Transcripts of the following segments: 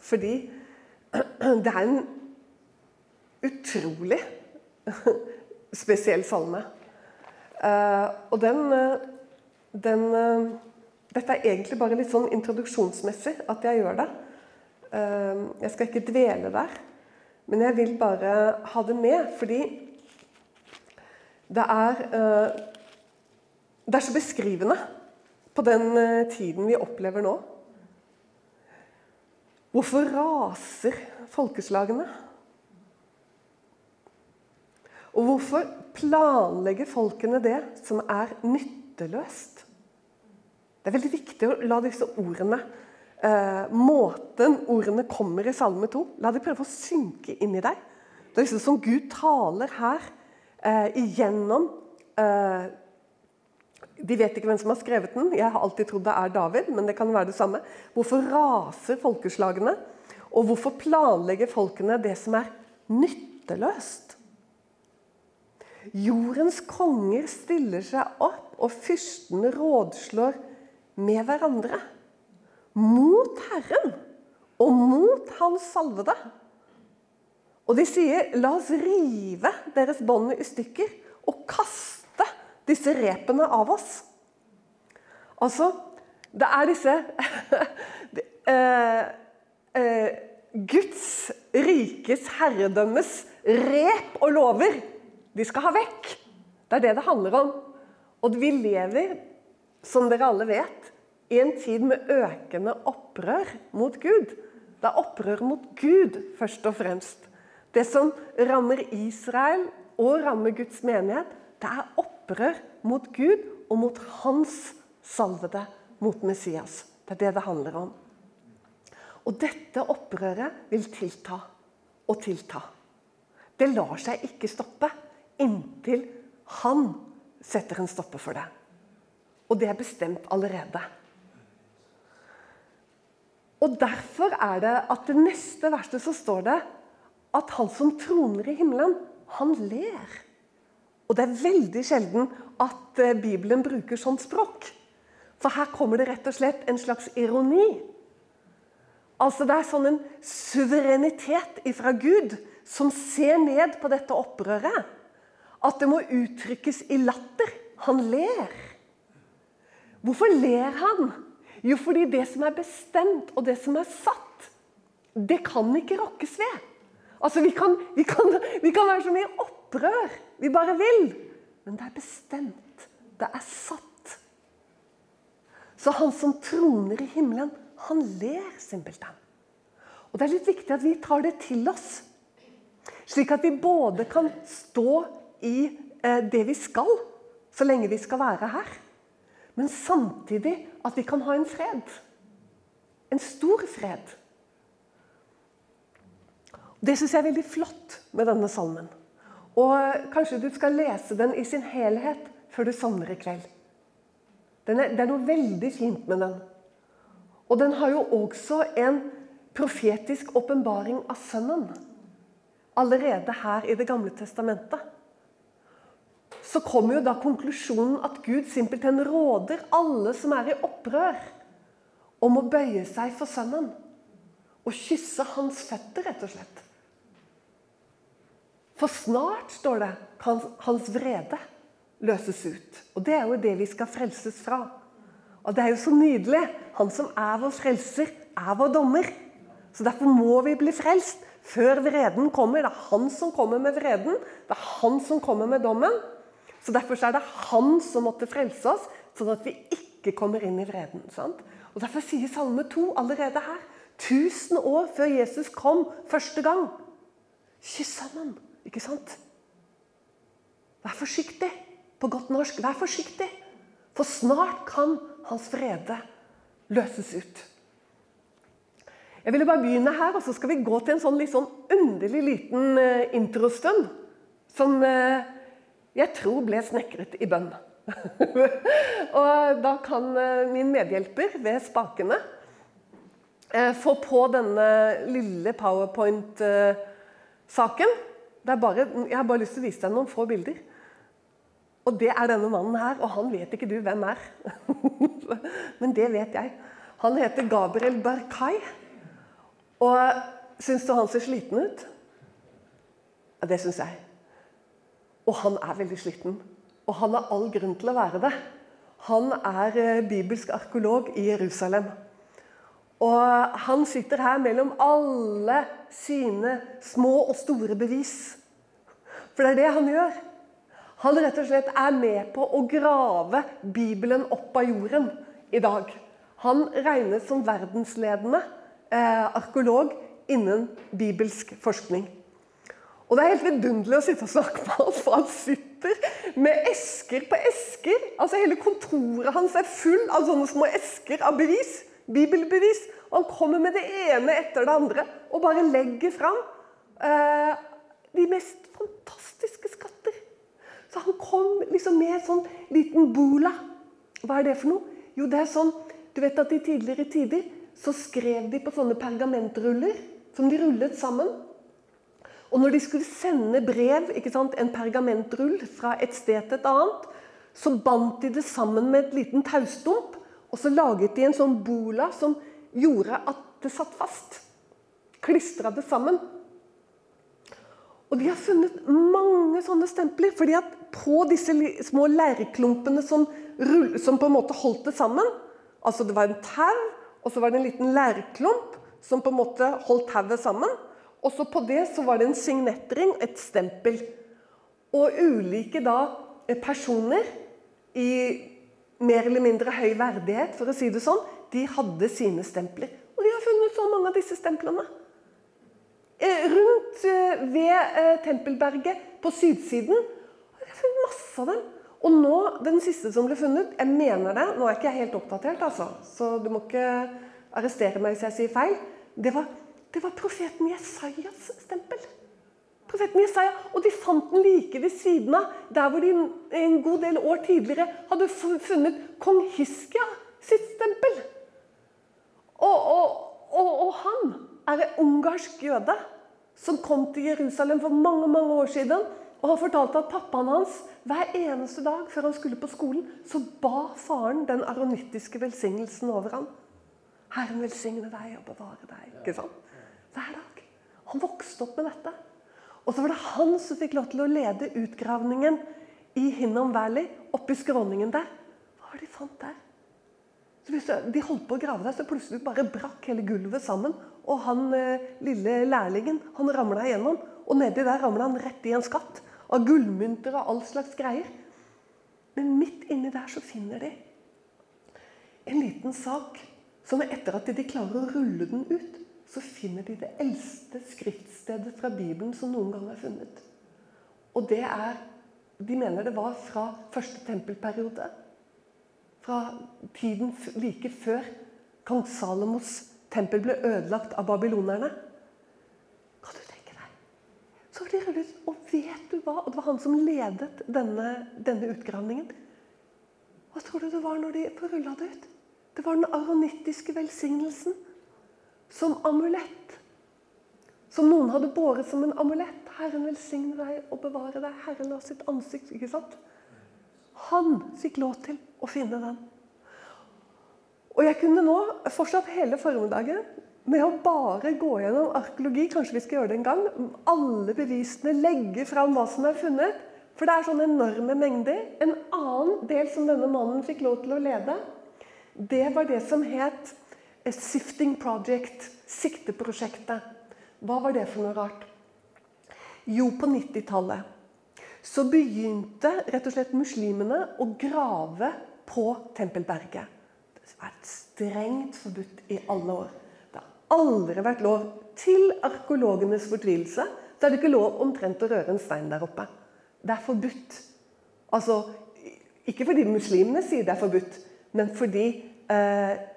Fordi det er en utrolig spesiell salme. Eh, og den, eh, den eh, Dette er egentlig bare litt sånn introduksjonsmessig at jeg gjør det. Jeg skal ikke dvele der, men jeg vil bare ha det med fordi det er Det er så beskrivende på den tiden vi opplever nå. Hvorfor raser folkeslagene? Og hvorfor planlegger folkene det som er nytteløst? Det er veldig viktig å la disse ordene, eh, måten ordene kommer i Salme 2, la de prøve å synke inn i deg. Det er liksom som Gud taler her eh, igjennom eh, De vet ikke hvem som har skrevet den. Jeg har alltid trodd det er David, men det kan være det samme. Hvorfor raser folkeslagene? Og hvorfor planlegger folkene det som er nytteløst? Jordens konger stiller seg opp, og fyrstene rådslår med hverandre. Mot Herren og mot Hans salvede. Og de sier, 'La oss rive deres bånd i stykker' og kaste disse repene av oss. Altså, det er disse eh, eh, Guds rikes herredømmes rep og lover. De skal ha vekk. Det er det det handler om. Og vi lever, som dere alle vet, i en tid med økende opprør mot Gud. Det er opprør mot Gud, først og fremst. Det som rammer Israel og rammer Guds menighet, det er opprør mot Gud og mot hans salvede, mot Messias. Det er det det handler om. Og dette opprøret vil tilta og tilta. Det lar seg ikke stoppe inntil han setter en stopper for det. Og det er bestemt allerede. Og Derfor er det at det neste verset så står det at han som troner i himmelen, han ler. Og det er veldig sjelden at eh, Bibelen bruker sånt språk. For her kommer det rett og slett en slags ironi. Altså Det er sånn en suverenitet ifra Gud som ser ned på dette opprøret. At det må uttrykkes i latter. Han ler. Hvorfor ler han? Jo, fordi det som er bestemt, og det som er satt, det kan ikke rokkes ved. Altså, Vi kan, vi kan, vi kan være så mye opp opprør vi bare vil. Men det er bestemt. Det er satt. Så han som troner i himmelen, han ler simpelthen. Og Det er litt viktig at vi tar det til oss. Slik at vi både kan stå i eh, det vi skal, så lenge vi skal være her. Men samtidig at vi kan ha en fred. En stor fred. Det syns jeg er veldig flott med denne salmen. Og kanskje du skal lese den i sin helhet før du sovner i kveld. Er, det er noe veldig fint med den. Og den har jo også en profetisk åpenbaring av Sønnen. Allerede her i Det gamle testamentet. Så kommer jo da konklusjonen at Gud simpelthen råder alle som er i opprør, om å bøye seg for Sønnen. Og kysse hans føtter, rett og slett. For snart, står det, kan hans vrede løses ut. Og det er jo det vi skal frelses fra. Og det er jo så nydelig. Han som er vår frelser, er vår dommer. Så derfor må vi bli frelst før vreden kommer. Det er han som kommer med vreden. Det er han som kommer med dommen. Så Derfor er det han som måtte frelse oss, sånn at vi ikke kommer inn i vreden. Sant? Og Derfor sier Salme 2 allerede her, tusen år før Jesus kom første gang Kyss sammen. Ikke sant? Vær forsiktig. På godt norsk, vær forsiktig. For snart kan hans frede løses ut. Jeg ville bare begynne her, og så skal vi gå til en sånn litt sånn underlig liten uh, introstund. Som uh, jeg tror ble snekret i bønn. og da kan uh, min medhjelper ved spakene få på denne lille powerpoint-saken. Bare, jeg har bare lyst til å vise deg noen få bilder. Og det er denne mannen her, og han vet ikke du hvem er. Men det vet jeg. Han heter Gabriel Barkai. Og syns du han ser sliten ut? Ja, det syns jeg. Og han er veldig sliten. Og han har all grunn til å være det. Han er eh, bibelsk arkeolog i Jerusalem. Og han sitter her mellom alle sine små og store bevis. For det er det han gjør. Han rett og slett er med på å grave Bibelen opp av jorden i dag. Han regnes som verdensledende eh, arkeolog innen bibelsk forskning. Og Det er helt vidunderlig å sitte og snakke med ham, for han sitter med esker på esker. Altså Hele kontoret hans er full av sånne små esker av bevis. Bibelbevis. Og han kommer med det ene etter det andre og bare legger fram eh, de mest fantastiske skatter. Så han kom liksom med en sånn liten bula. Hva er det for noe? Jo, det er sånn Du vet at i tidligere tider så skrev de på sånne pergamentruller som de rullet sammen. Og når de skulle sende brev, sant, en pergamentrull fra et sted til et annet, så bandt de det sammen med et liten taustump, og så laget de en sånn bola som gjorde at det satt fast. Klistra det sammen. Og de har funnet mange sånne stempler. fordi at på disse små leirklumpene som, som, på en måte holdt det sammen Altså det var en tau, og så var det en liten leirklump som på en måte holdt tauet sammen. Og så på det så var det en signettring, et stempel. Og ulike da eh, personer i mer eller mindre høy verdighet, for å si det sånn, de hadde sine stempler. Og de har funnet så mange av disse stemplene. Eh, rundt eh, ved Tempelberget på sydsiden har de funnet masse av dem. Og nå, den siste som ble funnet, jeg mener det Nå er ikke jeg helt oppdatert, altså, så du må ikke arrestere meg hvis jeg sier feil. Det var det var profeten Jesajas stempel. Profeten Jesaja, Og de fant den like ved siden av der hvor de en god del år tidligere hadde funnet kong Hiskia sitt stempel. Og, og, og, og han er en ungarsk jøde som kom til Jerusalem for mange mange år siden. Og han fortalte at pappaen hans hver eneste dag før han skulle på skolen, så ba faren den aronittiske velsignelsen over ham. Herren velsigne deg og bevare deg. ikke sant? Hver dag. Han vokste opp med dette. Og så var det han som fikk lov til å lede utgravningen i Hinnom Valley, oppi skråningen der. Hva var det de fant der? Så de holdt på å grave der, så plutselig bare brakk hele gulvet sammen. Og han eh, lille lærlingen han ramla igjennom. Og nedi der ramla han rett i en skatt av gullmynter og all slags greier. Men midt inni der så finner de en liten sak som etter at de klarer å rulle den ut, så finner de det eldste skriftstedet fra Bibelen som noen gang er funnet. Og det er De mener det var fra første tempelperiode. Fra tiden like før kong Salomos tempel ble ødelagt av babylonerne. Kan du tenke deg? Så har de rullet, Og vet du hva? Og det var han som ledet denne, denne utgravningen. Hva tror du det var når de rulla det ut? Det var den aronittiske velsignelsen som amulett. Som noen hadde båret som en amulett. Herren velsigne deg og bevare deg. Herren la sitt ansikt ikke sant? Han fikk lov til å finne den. Og jeg kunne nå fortsatt hele formiddagen med å bare gå gjennom arkeologi. Kanskje vi skal gjøre det en gang. Alle bevisene, legge fram hva som er funnet. For det er sånne enorme mengder. En annen del som denne mannen fikk lov til å lede, det var det som het A Sifting Project, sikteprosjektet. Hva var det for noe rart? Jo, på 90-tallet så begynte rett og slett muslimene å grave på Tempelberget. Det har vært strengt forbudt i alle år. Det har aldri vært lov. Til arkeologenes fortvilelse så er det ikke lov omtrent å røre en stein der oppe. Det er forbudt. Altså, ikke fordi muslimene sier det er forbudt, men fordi eh,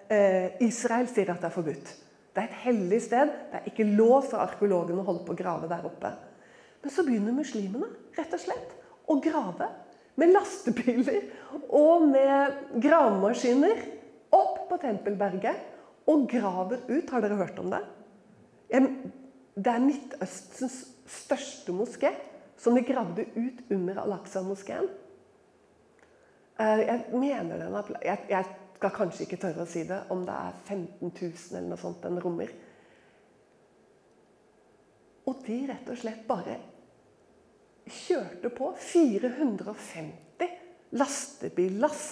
Israel sier at det er forbudt. Det er et hellig sted. Det er ikke lov for arkeologene å holde på å grave der oppe. Men så begynner muslimene rett og slett å grave med lastebiler og med gravemaskiner opp på Tempelberget og graver ut. Har dere hørt om det? Det er Midtøstens største moské, som de gravde ut under Al-Aqsa-moskeen. Eh, jeg mener den jeg, jeg skal kanskje ikke tørre å si det, om det er 15 000 eller noe sånt den rommer. Og de rett og slett bare kjørte på 450 lastebillass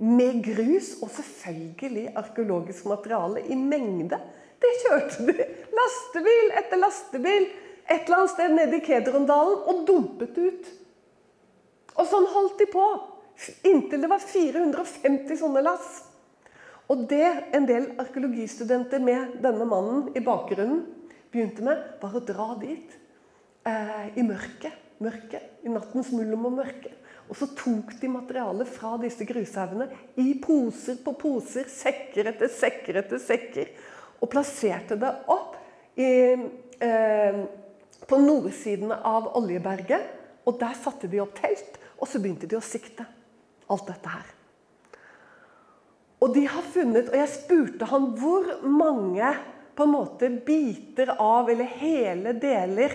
med grus og selvfølgelig arkeologisk materiale i mengde. Det kjørte de lastebil etter lastebil et eller annet sted nede i Kedrondalen og dumpet ut. Og sånn holdt de på inntil det var 450 sånne lass. Og det en del arkeologistudenter med denne mannen i bakgrunnen begynte med, var å dra dit eh, i mørket. mørket. I nattens mulm og mørke. Og så tok de materialet fra disse grushaugene i poser på poser, sekker etter sekker etter sekker, og plasserte det opp i, eh, på nordsiden av Oljeberget. Og der satte de opp telt, og så begynte de å sikte alt dette her. Og de har funnet, og jeg spurte han hvor mange på en måte biter av, eller hele deler,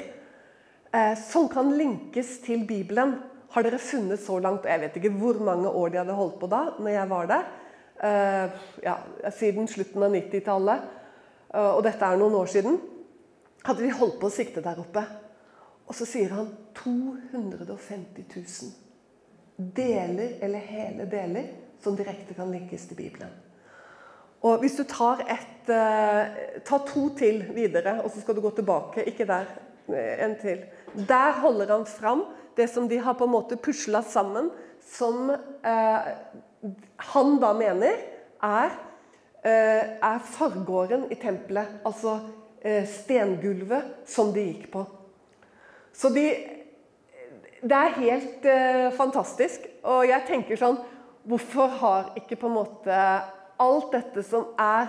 eh, som kan linkes til Bibelen, har dere funnet så langt. Jeg vet ikke hvor mange år de hadde holdt på da, når jeg var der. Eh, ja, siden slutten av 90-tallet. Eh, og dette er noen år siden. Hadde de holdt på å sikte der oppe. Og så sier han 250 000 deler eller hele deler som direkte kan linkes til Bibelen. Og Hvis du tar, et, uh, tar to til videre, og så skal du gå tilbake Ikke der, eh, en til. Der holder han fram det som de har på en måte pusla sammen, som uh, han da mener er, uh, er forgården i tempelet. Altså stengulvet som de gikk på. Så de det er helt uh, fantastisk. Og jeg tenker sånn Hvorfor har ikke på en måte alt dette som er,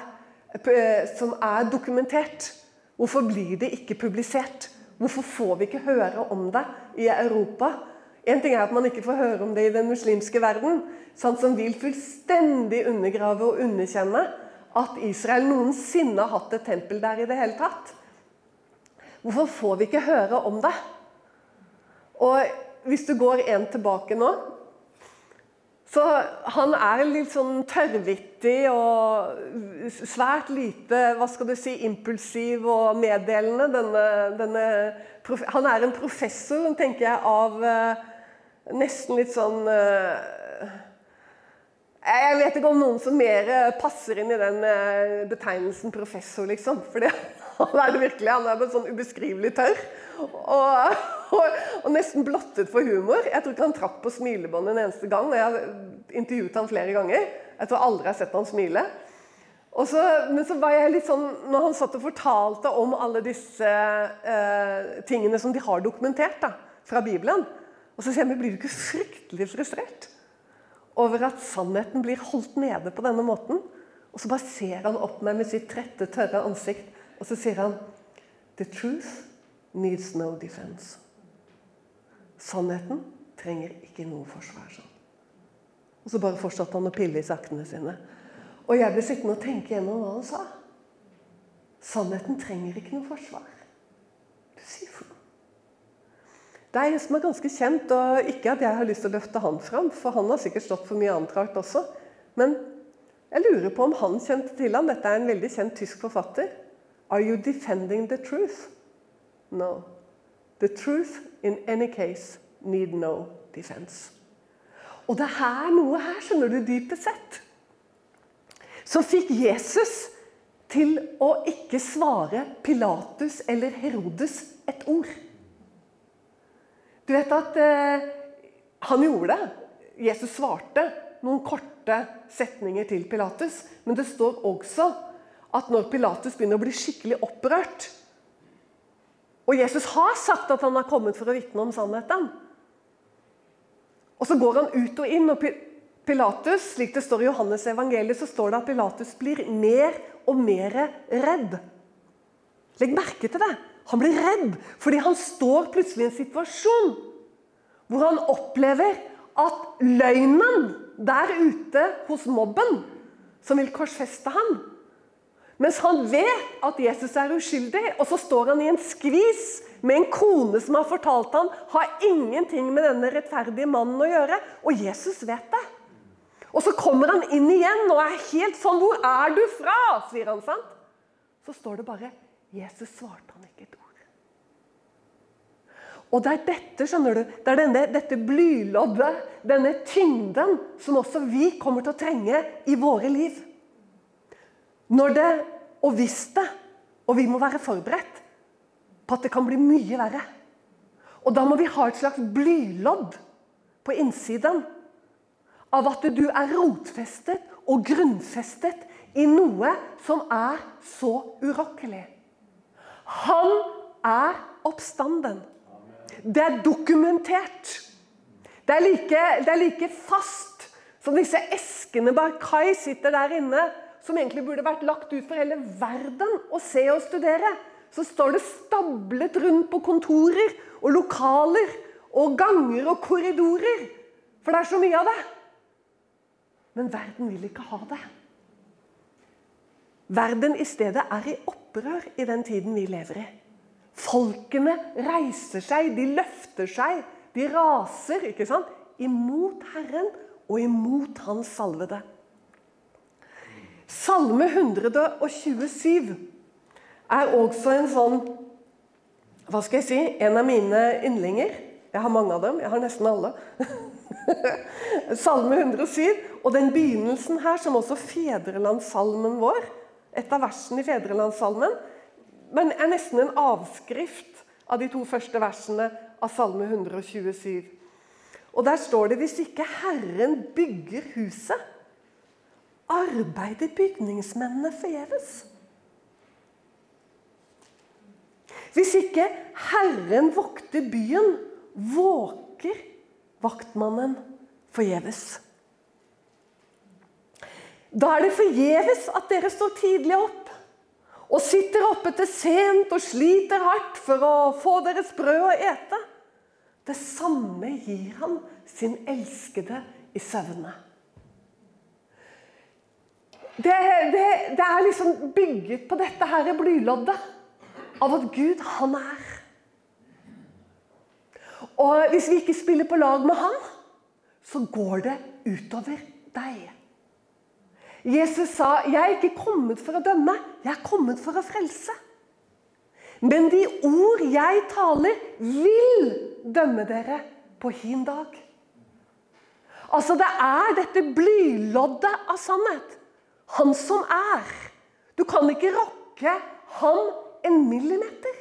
som er dokumentert, hvorfor blir det ikke publisert? Hvorfor får vi ikke høre om det i Europa? En ting er at man ikke får høre om det i den muslimske verden, sånn som vil fullstendig undergrave og underkjenne at Israel noensinne har hatt et tempel der i det hele tatt. Hvorfor får vi ikke høre om det? Og hvis du går en tilbake nå så Han er litt sånn tørrvittig og svært lite hva skal du si, impulsiv og meddelende. Denne, denne, han er en professor, tenker jeg, av uh, nesten litt sånn uh, Jeg vet ikke om noen som mer passer inn i den betegnelsen professor, liksom. For han er det virkelig. Han er sånn ubeskrivelig tørr. Og, og, og, nesten blottet for humor. Jeg tror ikke han trakk på smilebåndet en eneste gang. Jeg har intervjuet han flere ganger. Jeg tror aldri jeg har sett han smile. Så, men så var jeg litt sånn, når han satt og fortalte om alle disse eh, tingene som de har dokumentert da, fra Bibelen, og så sier jeg, blir du ikke fryktelig frustrert over at sannheten blir holdt nede på denne måten? Og så bare ser han opp meg med sitt trette, tørre ansikt, og så sier han The truth needs no defense. Sannheten trenger ikke noe forsvar. sånn. Og så bare fortsatte han å pille i saktene sine. Og jeg ble sittende og tenke gjennom hva han sa. Sannheten trenger ikke noe forsvar. Du sier for noe. Det er en som er ganske kjent, og ikke at jeg har lyst til å løfte han fram, for han har sikkert stått for mye annet rart også. Men jeg lurer på om han kjente til han. Dette er en veldig kjent tysk forfatter. Are you defending the truth? No. The truth in any case need no defense. Og det er noe her, skjønner du, dypest sett, som fikk Jesus til å ikke svare Pilatus eller Herodes et ord. Du vet at eh, han gjorde det. Jesus svarte noen korte setninger til Pilatus. Men det står også at når Pilatus begynner å bli skikkelig opprørt, og Jesus har sagt at han har kommet for å vitne om sannheten. Og Så går han ut og inn, og Pilatus, slik det står i Johannes evangeliet, så står det at Pilatus blir mer og mer redd. Legg merke til det. Han blir redd fordi han står plutselig i en situasjon hvor han opplever at løgnen der ute hos mobben, som vil korsfeste ham, mens han vet at Jesus er uskyldig, og så står han i en skvis med en kone som har fortalt ham, har ingenting med denne rettferdige mannen å gjøre. Og Jesus vet det. Og så kommer han inn igjen og er helt sånn 'Hvor er du fra?' sier han. sant? Så står det bare 'Jesus svarte han ikke et ord'. Og det er dette skjønner du, det er denne, dette blyloddet, denne tyngden, som også vi kommer til å trenge i våre liv. Når det, og hvis det, og vi må være forberedt på at det kan bli mye verre. Og da må vi ha et slags blylodd på innsiden av at du er rotfestet og grunnfestet i noe som er så urokkelig. Han er oppstanden. Det er dokumentert. Det er like, det er like fast som disse eskene Barkai sitter der inne, som egentlig burde vært lagt ut for hele verden å se og studere. Så står det stablet rundt på kontorer og lokaler og ganger og korridorer. For det er så mye av det. Men verden vil ikke ha det. Verden i stedet er i opprør i den tiden vi lever i. Folkene reiser seg, de løfter seg, de raser ikke sant? imot Herren og imot Hans salvede. Salme 127 er også en sånn Hva skal jeg si? En av mine yndlinger. Jeg har mange av dem. Jeg har nesten alle. Salme 107. Og den begynnelsen her, som også fedrelandssalmen vår, et av versene i fedrelandssalmen, men er nesten en avskrift av de to første versene av Salme 127. Og Der står det hvis ikke Herren bygger huset, arbeider bygningsmennene forgjeves. Hvis ikke Herren vokter byen, våker vaktmannen forgjeves. Da er det forgjeves at dere står tidlig opp og sitter oppe til sent og sliter hardt for å få deres brød å ete. Det samme gir han sin elskede i søvne. Det, det, det, er liksom bygget på dette her blyloddet av at Gud, han er. Og hvis vi ikke spiller på lag med han, så går det utover deg. Jesus sa, 'Jeg er ikke kommet for å dømme, jeg er kommet for å frelse'. Men de ord jeg taler, vil dømme dere på hin dag. Altså, det er dette blyloddet av sannhet. Han som er. Du kan ikke rokke han en millimeter.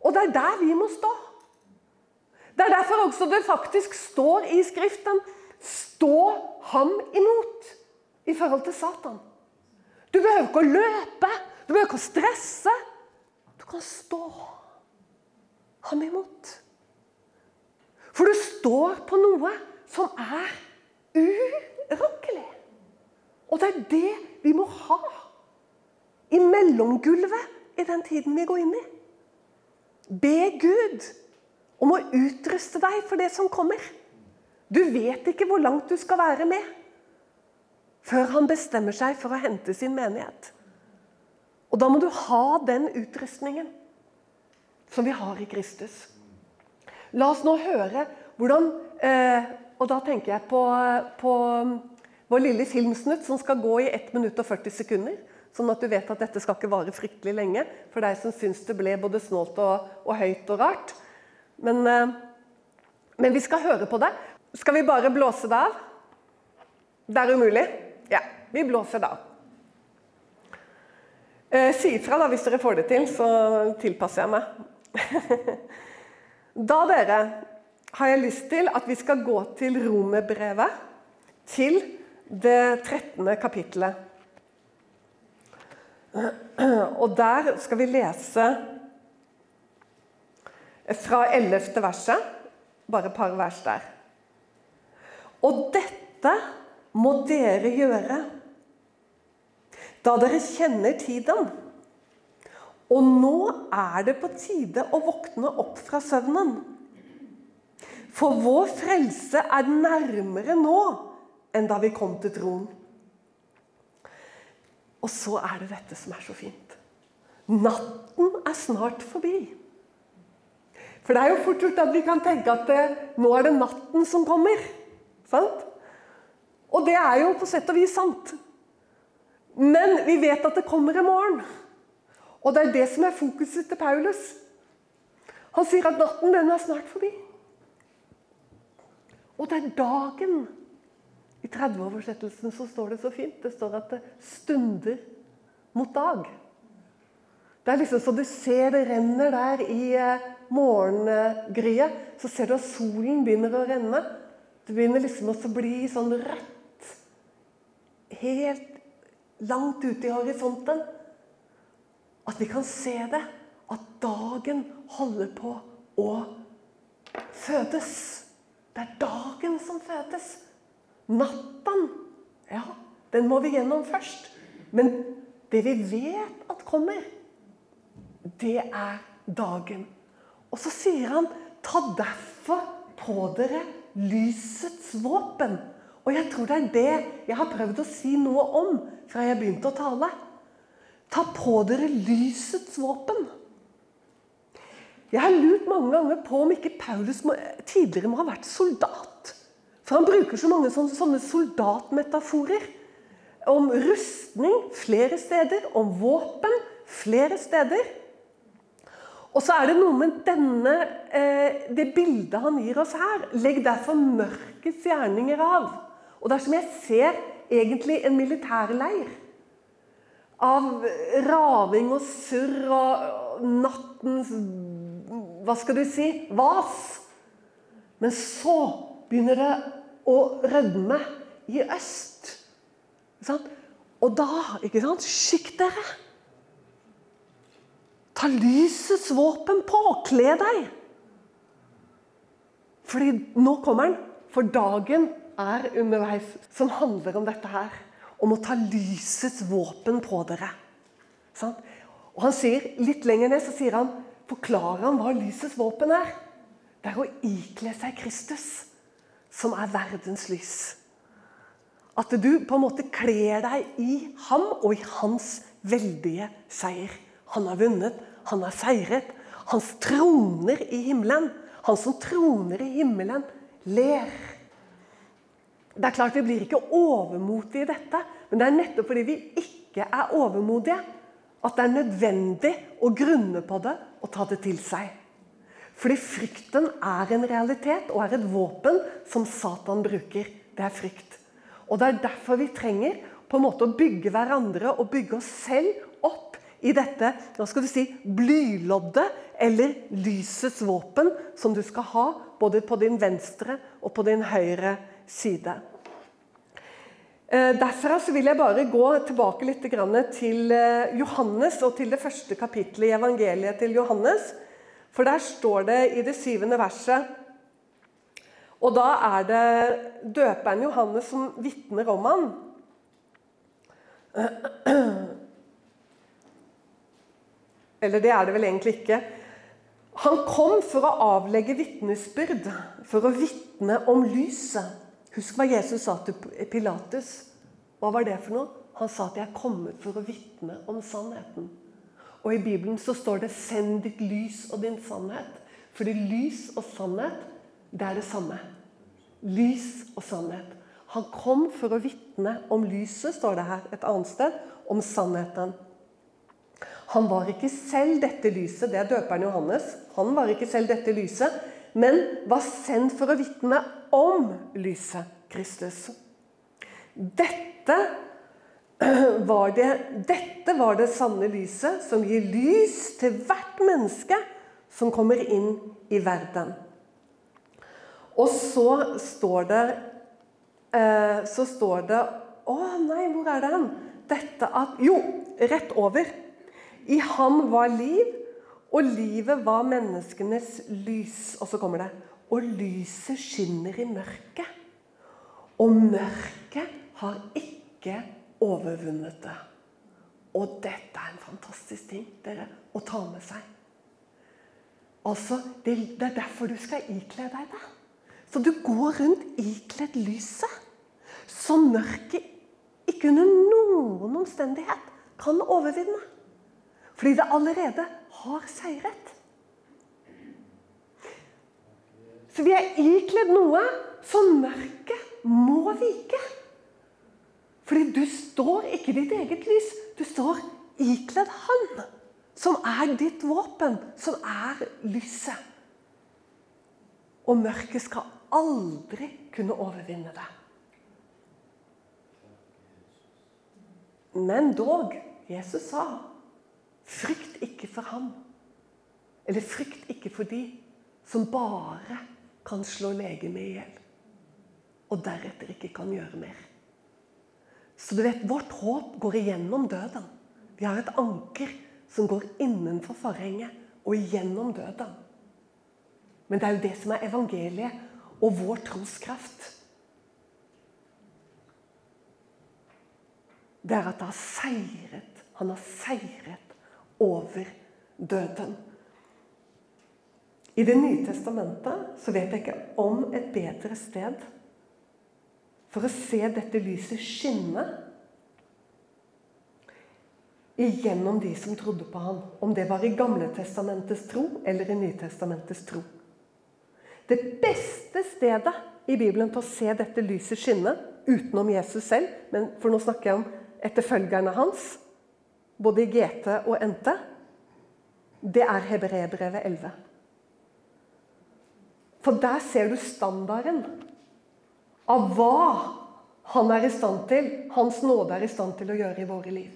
Og det er der vi må stå. Det er derfor også det faktisk står i Skriften 'stå ham imot' i forhold til Satan. Du behøver ikke å løpe, du behøver ikke å stresse. Du kan stå ham imot. For du står på noe som er urokkelig. Og det er det vi må ha i mellomgulvet i den tiden vi går inn i. Be Gud om å utruste deg for det som kommer. Du vet ikke hvor langt du skal være med før han bestemmer seg for å hente sin menighet. Og da må du ha den utrustningen som vi har i Kristus. La oss nå høre hvordan eh, Og da tenker jeg på, på vår lille filmsnutt som skal gå i 1 minutt og 40 sekunder. Sånn at du vet at dette skal ikke vare fryktelig lenge for deg som syns det ble både snålt og, og høyt og rart. Men, eh, men vi skal høre på det. Skal vi bare blåse det av? Det er umulig. Ja, vi blåser da. Eh, si ifra da, hvis dere får det til, så tilpasser jeg meg. da, dere, har jeg lyst til at vi skal gå til romerbrevet, til det 13. kapittelet. Og der skal vi lese fra 11. verset, bare et par vers der. Og dette må dere gjøre da dere kjenner tiden. Og nå er det på tide å våkne opp fra søvnen. For vår frelse er nærmere nå enn da vi kom til troen. Og så er det dette som er så fint. Natten er snart forbi. For det er jo fort gjort at vi kan tenke at det, nå er det natten som kommer. Sant? Og det er jo på sett og vis sant. Men vi vet at det kommer en morgen. Og det er det som er fokuset til Paulus. Han sier at natten, den er snart forbi. Og det er dagen. I 30-oversettelsen så står det så fint. Det står at det stunder mot dag. Det er liksom så du ser det renner der i eh, morgengryet. Så ser du at solen begynner å renne. Det begynner liksom å bli sånn rødt. Helt langt ute i horisonten. At vi kan se det. At dagen holder på å fødes. Det er dagen som fødes. Natten, ja, den må vi gjennom først. Men det vi vet at kommer, det er dagen. Og så sier han, ta derfor på dere lysets våpen. Og jeg tror det er det jeg har prøvd å si noe om fra jeg begynte å tale. Ta på dere lysets våpen. Jeg har lurt mange ganger på om ikke Paulus må, tidligere må ha vært soldat. For han bruker så mange sånne, soldatmetaforer. Om rustning flere steder, om våpen flere steder. Og så er det noe med denne, eh, det bildet han gir oss her. Legg derfor mørkets gjerninger av. Og det er som jeg ser egentlig en militærleir. Av raving og surr og nattens Hva skal du si? Vas. Men så begynner det å rødme i øst. Og da, ikke sant Skikk dere! Ta lysets våpen på! Kle deg! Fordi nå kommer den. For dagen er underveis, som handler om dette her. Om å ta lysets våpen på dere. Sant? Og han sier, Litt lenger ned så sier han, forklarer han hva lysets våpen er. Det er å ikle seg Kristus, som er verdens lys. At du på en måte kler deg i ham og i hans veldige seier. Han har vunnet, han har seiret. Hans troner i himmelen. Han som troner i himmelen, ler. Det er klart Vi blir ikke overmodige i dette, men det er nettopp fordi vi ikke er overmodige, at det er nødvendig å grunne på det og ta det til seg. Fordi frykten er en realitet og er et våpen som Satan bruker. Det er frykt. Og Det er derfor vi trenger på en måte å bygge hverandre og bygge oss selv opp i dette nå skal du si, blyloddet eller lysets våpen som du skal ha både på din venstre og på din høyre side. Eh, Derfra vil jeg bare gå tilbake litt til eh, Johannes og til det første kapittelet i evangeliet til Johannes. For der står det i det syvende verset Og da er det døperen Johannes som vitner om han. Eller det er det vel egentlig ikke. Han kom for å avlegge vitnesbyrd, for å vitne om lyset. Husk hva Jesus sa til Pilatus. Hva var det for noe? Han sa at 'jeg er kommet for å vitne om sannheten'. Og I Bibelen så står det 'send ditt lys og din sannhet'. Fordi lys og sannhet, det er det samme. Lys og sannhet. Han kom for å vitne om lyset, står det her et annet sted, om sannheten. Han var ikke selv dette lyset, det er døperen Johannes. Han var ikke selv dette lyset, men var sendt for å vitne om lyset, Kristus. Dette var det, dette var det sanne lyset som gir lys til hvert menneske som kommer inn i verden. Og så står det eh, Så står det Å nei, hvor er det hen? Dette at Jo, rett over. I ham var liv, og livet var menneskenes lys. Og så kommer det Og lyset skinner i mørket. Og mørket har ikke overvunnet det. Og dette er en fantastisk ting dere, å ta med seg. Altså, det, er derfor du skal ikle deg det. Så du går rundt ikledd lyset. Så mørket ikke under noen omstendighet kan overvinne. Fordi det allerede har seiret. Så vi er ikledd noe som mørket må vike. Fordi du står ikke i ditt eget lys. Du står ikledd Han som er ditt våpen, som er lyset. Og mørket skal aldri kunne overvinne det. Men dog, Jesus sa, frykt ikke for ham. Eller frykt ikke for de som bare kan slå legemet i hjel. Og deretter ikke kan gjøre mer. Så du vet, vårt håp går igjennom døden. Vi har et anker som går innenfor forhenget og igjennom døden. Men det er jo det som er evangeliet og vår troskraft. Det er at det har seiret. Han har seiret over døden. I Det nye testamentet så vet jeg ikke om et bedre sted for å se dette lyset skinne igjennom de som trodde på ham. Om det var i Gamle testamentets tro eller i Nytestamentets tro. Det beste stedet i Bibelen på å se dette lyset skinne, utenom Jesus selv, men for nå snakker jeg om etterfølgerne hans, både i GT og NT, det er Hebreerbrevet 11. For der ser du standarden av hva han er i stand til, Hans nåde er i stand til å gjøre i våre liv.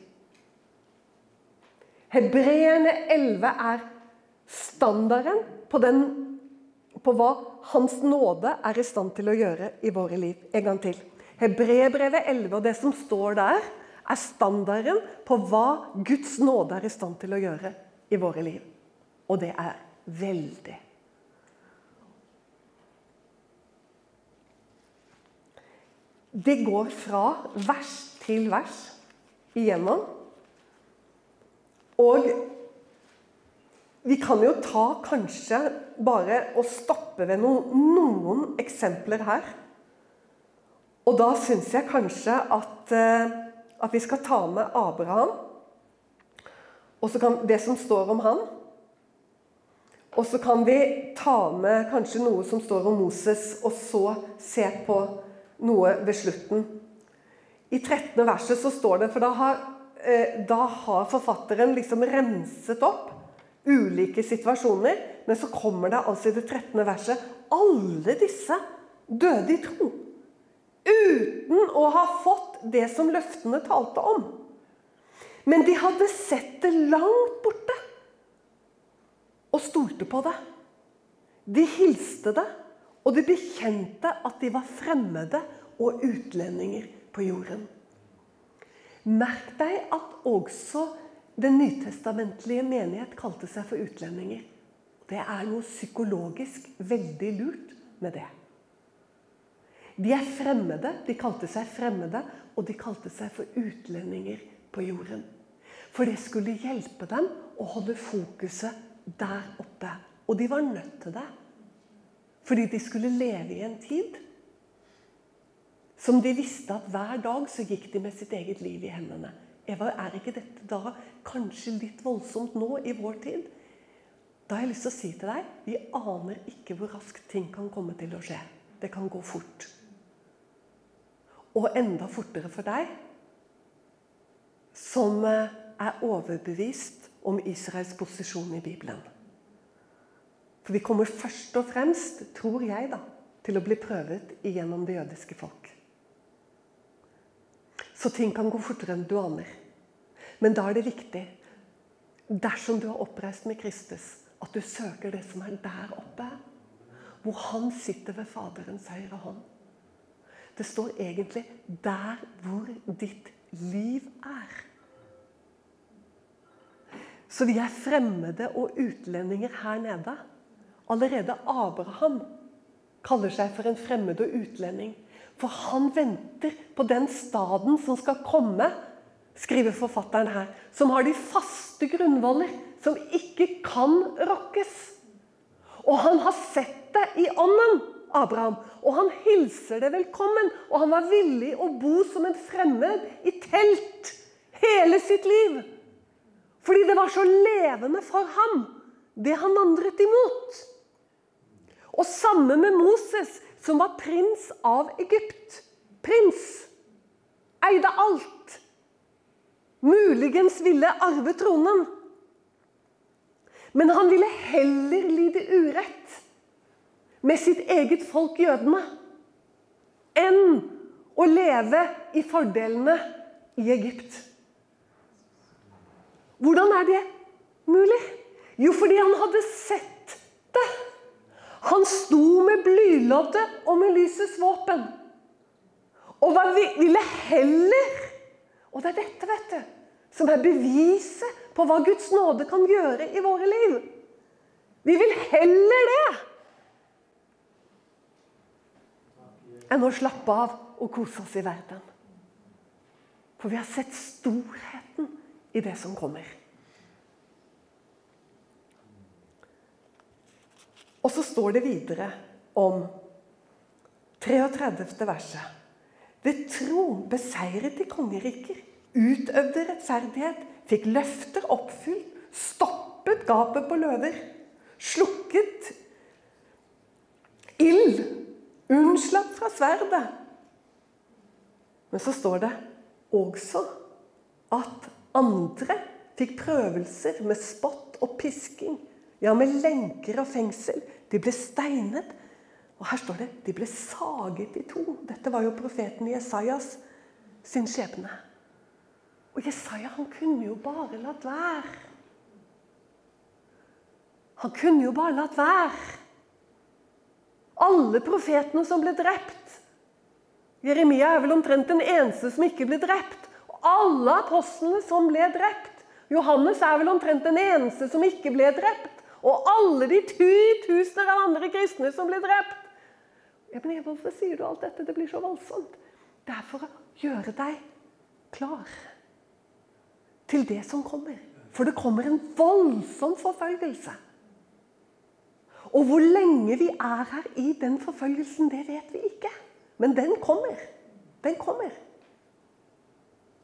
Hebreerne 11 er standarden på, den, på hva Hans nåde er i stand til å gjøre i våre liv. En gang til. Hebreerbrevet 11 og det som står der, er standarden på hva Guds nåde er i stand til å gjøre i våre liv. Og det er veldig. Det går fra vers til vers igjennom. Og vi kan jo ta kanskje bare og stoppe ved noen, noen eksempler her. Og da syns jeg kanskje at eh, at vi skal ta med Abraham, og så kan det som står om han. Og så kan vi ta med kanskje noe som står om Moses, og så se på noe ved slutten. I 13. verset så står det For da har, eh, da har forfatteren liksom renset opp ulike situasjoner. Men så kommer det altså i det 13. verset Alle disse døde i tro uten å ha fått det som løftene talte om. Men de hadde sett det langt borte og stolte på det. De hilste det, og de bekjente at de var fremmede og utlendinger på jorden. Merk deg at også den nytestamentlige menighet kalte seg for utlendinger. Det er noe psykologisk veldig lurt med det. De er fremmede. De kalte seg fremmede, og de kalte seg for utlendinger på jorden. For det skulle hjelpe dem å holde fokuset der oppe. Og de var nødt til det. Fordi de skulle leve i en tid som de visste at hver dag så gikk de med sitt eget liv i hendene. Eva, er ikke dette da kanskje litt voldsomt nå i vår tid? Da har jeg lyst til å si til deg vi aner ikke hvor raskt ting kan komme til å skje. Det kan gå fort. Og enda fortere for deg som eh, er overbevist om Israels posisjon i Bibelen. For vi kommer først og fremst, tror jeg, da, til å bli prøvet igjennom det jødiske folk. Så ting kan gå fortere enn du aner. Men da er det viktig, dersom du har oppreist med Kristus, at du søker det som er der oppe, hvor han sitter ved Faderens høyre hånd. Det står egentlig 'der hvor ditt liv er'. Så vi er fremmede og utlendinger her nede. Allerede Abraham kaller seg for en fremmed og utlending. For han venter på den staden som skal komme, skriver forfatteren her. Som har de faste grunnvoller, som ikke kan rokkes. Og han har sett det i ånden. Abraham. Og han hilser det velkommen. Og han var villig å bo som en fremmed i telt hele sitt liv. Fordi det var så levende for ham, det han vandret imot. Og samme med Moses, som var prins av Egypt. Prins. Eide alt. Muligens ville arve tronen. Men han ville heller lide urett med sitt eget folk jødene enn å leve i fordelene i Egypt. Hvordan er det mulig? Jo, fordi han hadde sett det. Han sto med blyloddet og med lysets våpen. Og hva ville heller Og det er dette, vet du, som er beviset på hva Guds nåde kan gjøre i våre liv. Vi vil heller det enn å slappe av og kose oss i verden. For vi har sett storheten i det som kommer. Og så står det videre om 33. verset. Ved tro beseiret de kongeriker, utøvde rettferdighet, fikk løfter oppfylt, stoppet gapet på løver, slukket ild, unnslapp fra sverdet. Men så står det også at andre fikk prøvelser med spott og pisking, ja, med lenker og fengsel. De ble steinet, og her står det de ble saget i to. Dette var jo profeten Jesajas sin skjebne. Og Jesaja han kunne jo bare latt være. Han kunne jo bare latt være. Alle profetene som ble drept. Jeremia er vel omtrent den eneste som ikke ble drept. Og alle apostlene som ble drept. Johannes er vel omtrent den eneste som ikke ble drept. Og alle de titusener av andre kristne som ble drept. Ja, men Hvorfor sier du alt dette? Det blir så voldsomt. Det er for å gjøre deg klar til det som kommer. For det kommer en voldsom forfølgelse. Og hvor lenge vi er her i den forfølgelsen, det vet vi ikke. Men den kommer. Den kommer.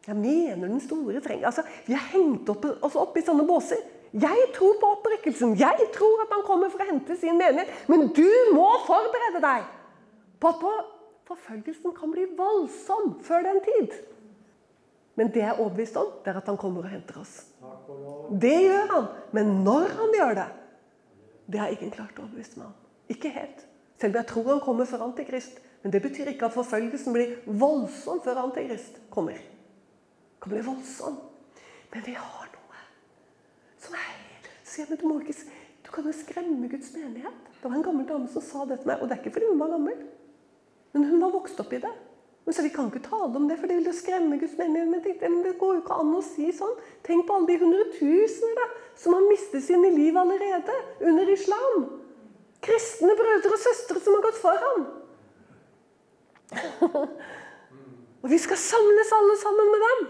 Jeg mener den store trenger Altså, vi har hengt opp, oss opp i sånne båser. Jeg tror på opprykkelsen. Jeg tror at han kommer for å hente sin menighet. Men du må forberede deg på at forfølgelsen kan bli voldsom før den tid. Men det jeg er overbevist om, det er at han kommer og henter oss. Det gjør han. Men når han gjør det, det har ikke klart å overbevise meg om. Ikke helt. Selv om jeg tror han kommer før Antikrist. Men det betyr ikke at forfølgelsen blir voldsom før Antikrist kommer. Det kan bli voldsom. Men vi har noe som er helt Så jeg, men du, må ikke, du kan jo skremme Guds menighet. Det var en gammel dame som sa det til meg, og det er ikke fordi hun var gammel. Men hun var vokst opp i det. Hun så Vi kan ikke tale om det, for det vil jo skremme Guds menighet. Men tenkte, men det går jo ikke an å si sånn. Tenk på alle de hundretusener som har mistet sine liv allerede under islam. Kristne brødre og søstre som har gått foran. og vi skal samles alle sammen med dem.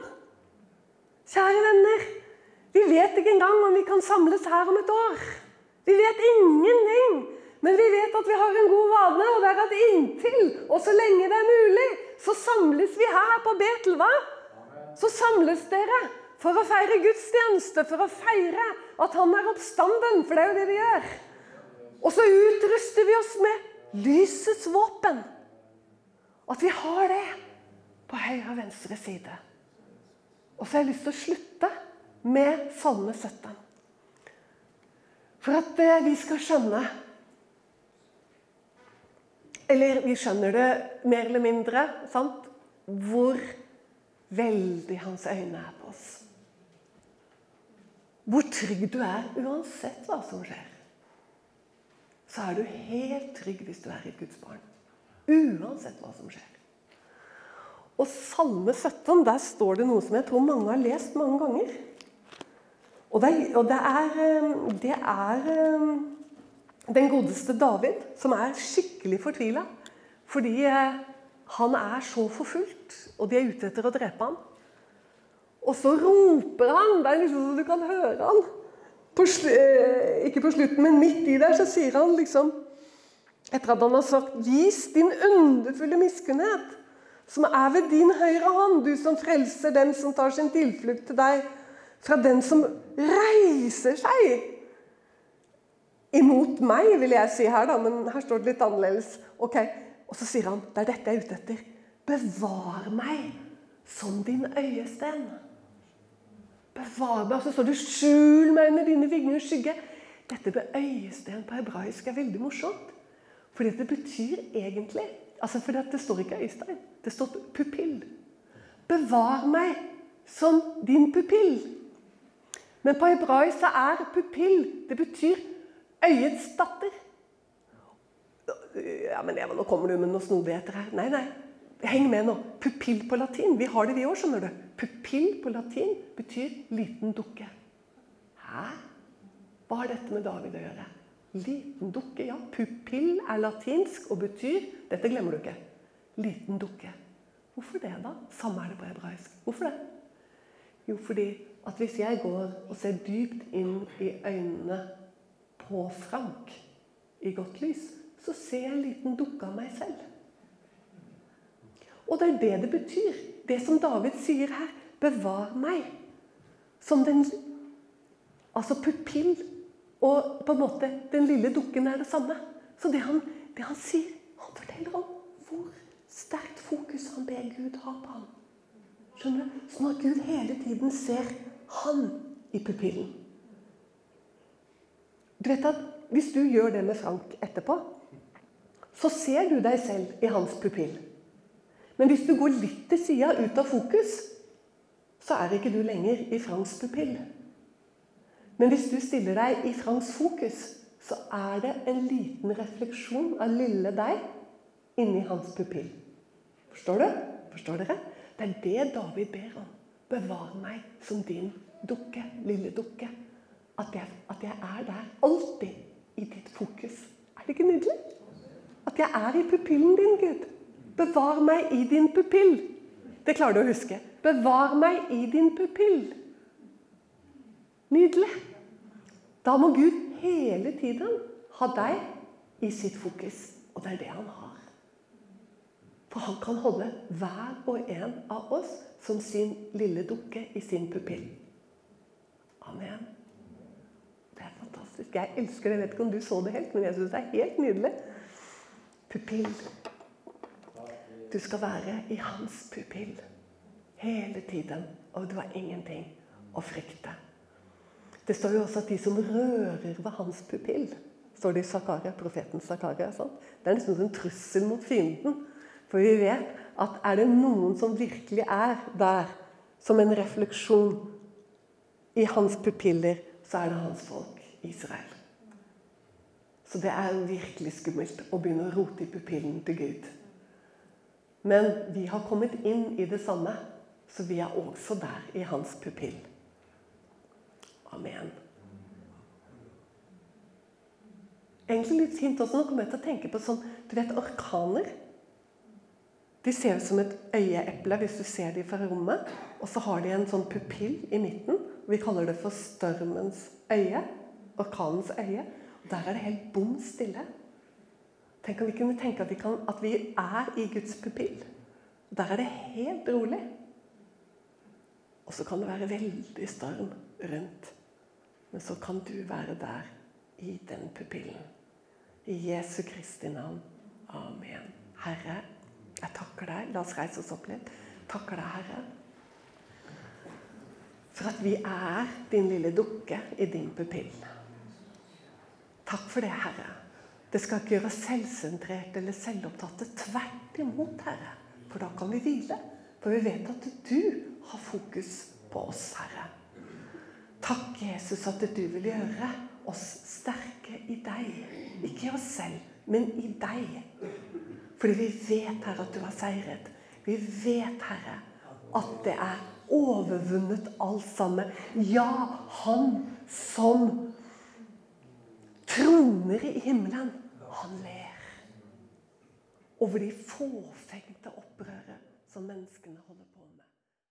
Kjære venner, vi vet ikke engang om vi kan samles her om et år. Vi vet ingenting men vi vet at vi har en god vane, og det er at inntil og så lenge det er mulig, så samles vi her på Betel. hva? Så samles dere for å feire gudstjeneste, for å feire at han er oppstanden. For det er jo det vi gjør. Og så utruster vi oss med lysets våpen. At vi har det på høyre og venstre side. Og så har jeg lyst til å slutte med Salme 17. For at eh, vi skal skjønne eller vi skjønner det mer eller mindre. sant? Hvor veldig hans øyne er på oss. Hvor trygg du er uansett hva som skjer. Så er du helt trygg hvis du er et Guds barn. Uansett hva som skjer. Og Salme 17, der står det noe som jeg tror mange har lest mange ganger. Og det, og det er, eh, det er eh, den godeste David, som er skikkelig fortvila fordi eh, han er så forfulgt, og de er ute etter å drepe ham. Og så roper han Det er liksom så du kan høre han. På, eh, ikke på slutten, men midt i der så sier han liksom Etter at han har sagt 'Vis din underfulle miskunnhet', som er ved din høyre hånd, du som frelser den som tar sin tilflukt til deg, fra den som reiser seg Imot meg, vil jeg si her, da, men her står det litt annerledes. Ok, Og så sier han det er dette jeg er ute etter. Bevar meg som din øyesten. Bevar meg. Og så står det skjul meg under dine vingers skygge. Dette med øyesten på hebraisk er veldig morsomt. Fordi det betyr egentlig altså fordi Det står ikke øyestein, det står pupill. Bevar meg som din pupill. Men på hebraisk så er pupill Det betyr øyets datter. Ja, men Eva, nå kommer du med noen snodigheter her. Nei, nei. Heng med nå. Pupill på latin. Vi har det, vi òg, skjønner du. Pupill på latin betyr liten dukke. Hæ? Hva har dette med David å gjøre? Liten dukke, ja. Pupill er latinsk og betyr Dette glemmer du ikke. Liten dukke. Hvorfor det, da? Samme er det på hebraisk. Hvorfor det? Jo, fordi at hvis jeg går og ser dypt inn i øynene på Frank i godt lys, så ser jeg en liten dukke av meg selv. Og det er det det betyr. Det som David sier her. Bevar meg som den Altså pupill og på en måte den lille dukken er det samme. Så det han, det han sier Han forteller om hvor sterkt fokus han ber Gud ha på ham. Skjønner du? Sånn at Gud hele tiden ser han i pupillen. Du vet at Hvis du gjør det med Frank etterpå, så ser du deg selv i hans pupill. Men hvis du går litt til sida, ut av fokus, så er ikke du lenger i Franks pupill. Men hvis du stiller deg i Franks fokus, så er det en liten refleksjon av lille deg inni hans pupill. Forstår du? Forstår dere? Det er det David ber om. Bevar meg som din dukke, lille dukke. At jeg, at jeg er der alltid i ditt fokus. Er det ikke nydelig? At jeg er i pupillen din, Gud. Bevar meg i din pupill. Det klarer du å huske. Bevar meg i din pupill. Nydelig. Da må Gud hele tiden ha deg i sitt fokus. Og det er det han har. For han kan holde hver og en av oss som sin lille dukke i sin pupill. Amen. Det er fantastisk. Jeg elsker det. Jeg vet ikke om du så det helt, men jeg syns det er helt nydelig. Pupill. Du skal være i hans pupill hele tiden, og du har ingenting å frykte. Det står jo også at de som rører ved hans pupill står det i Zakaria, profeten Zakaria. Sant? Det er nesten som en trussel mot fienden. For vi vet at er det noen som virkelig er der som en refleksjon i hans pupiller, så er det hans folk, Israel. Så det er virkelig skummelt å begynne å rote i pupillen til Gud. Men vi har kommet inn i det samme, så vi er også der i hans pupill. Amen. Egentlig litt fint også, Nå kommer jeg til å tenke på sånn, du vet, orkaner. De ser ut som et øyeeple hvis du ser dem fra rommet. Og så har de en sånn pupill i midten. Vi kaller det for stormens øye. Orkanens øye. Og der er det helt bom stille. Tenk om vi kunne tenke at vi, kan, at vi er i Guds pupill. Der er det helt rolig. Og så kan det være veldig storm rundt. Men så kan du være der i den pupillen. I Jesu Kristi navn. Amen. Herre, jeg takker deg. La oss reise oss opp litt. Takker deg, Herre. For at vi er din lille dukke i din pupill. Takk for det, Herre. Det skal ikke gjøre oss selvsentrerte eller selvopptatte. Tvert imot, Herre. For da kan vi hvile. For vi vet at du har fokus på oss, Herre. Takk, Jesus, at du vil gjøre oss sterke i deg. Ikke i oss selv, men i deg. Fordi vi vet, Herre, at du har seiret. Vi vet, Herre, at det er overvunnet alt sammen. Ja, han som troner i himmelen, han ler. Over de fåfengte opprøret som menneskene holder.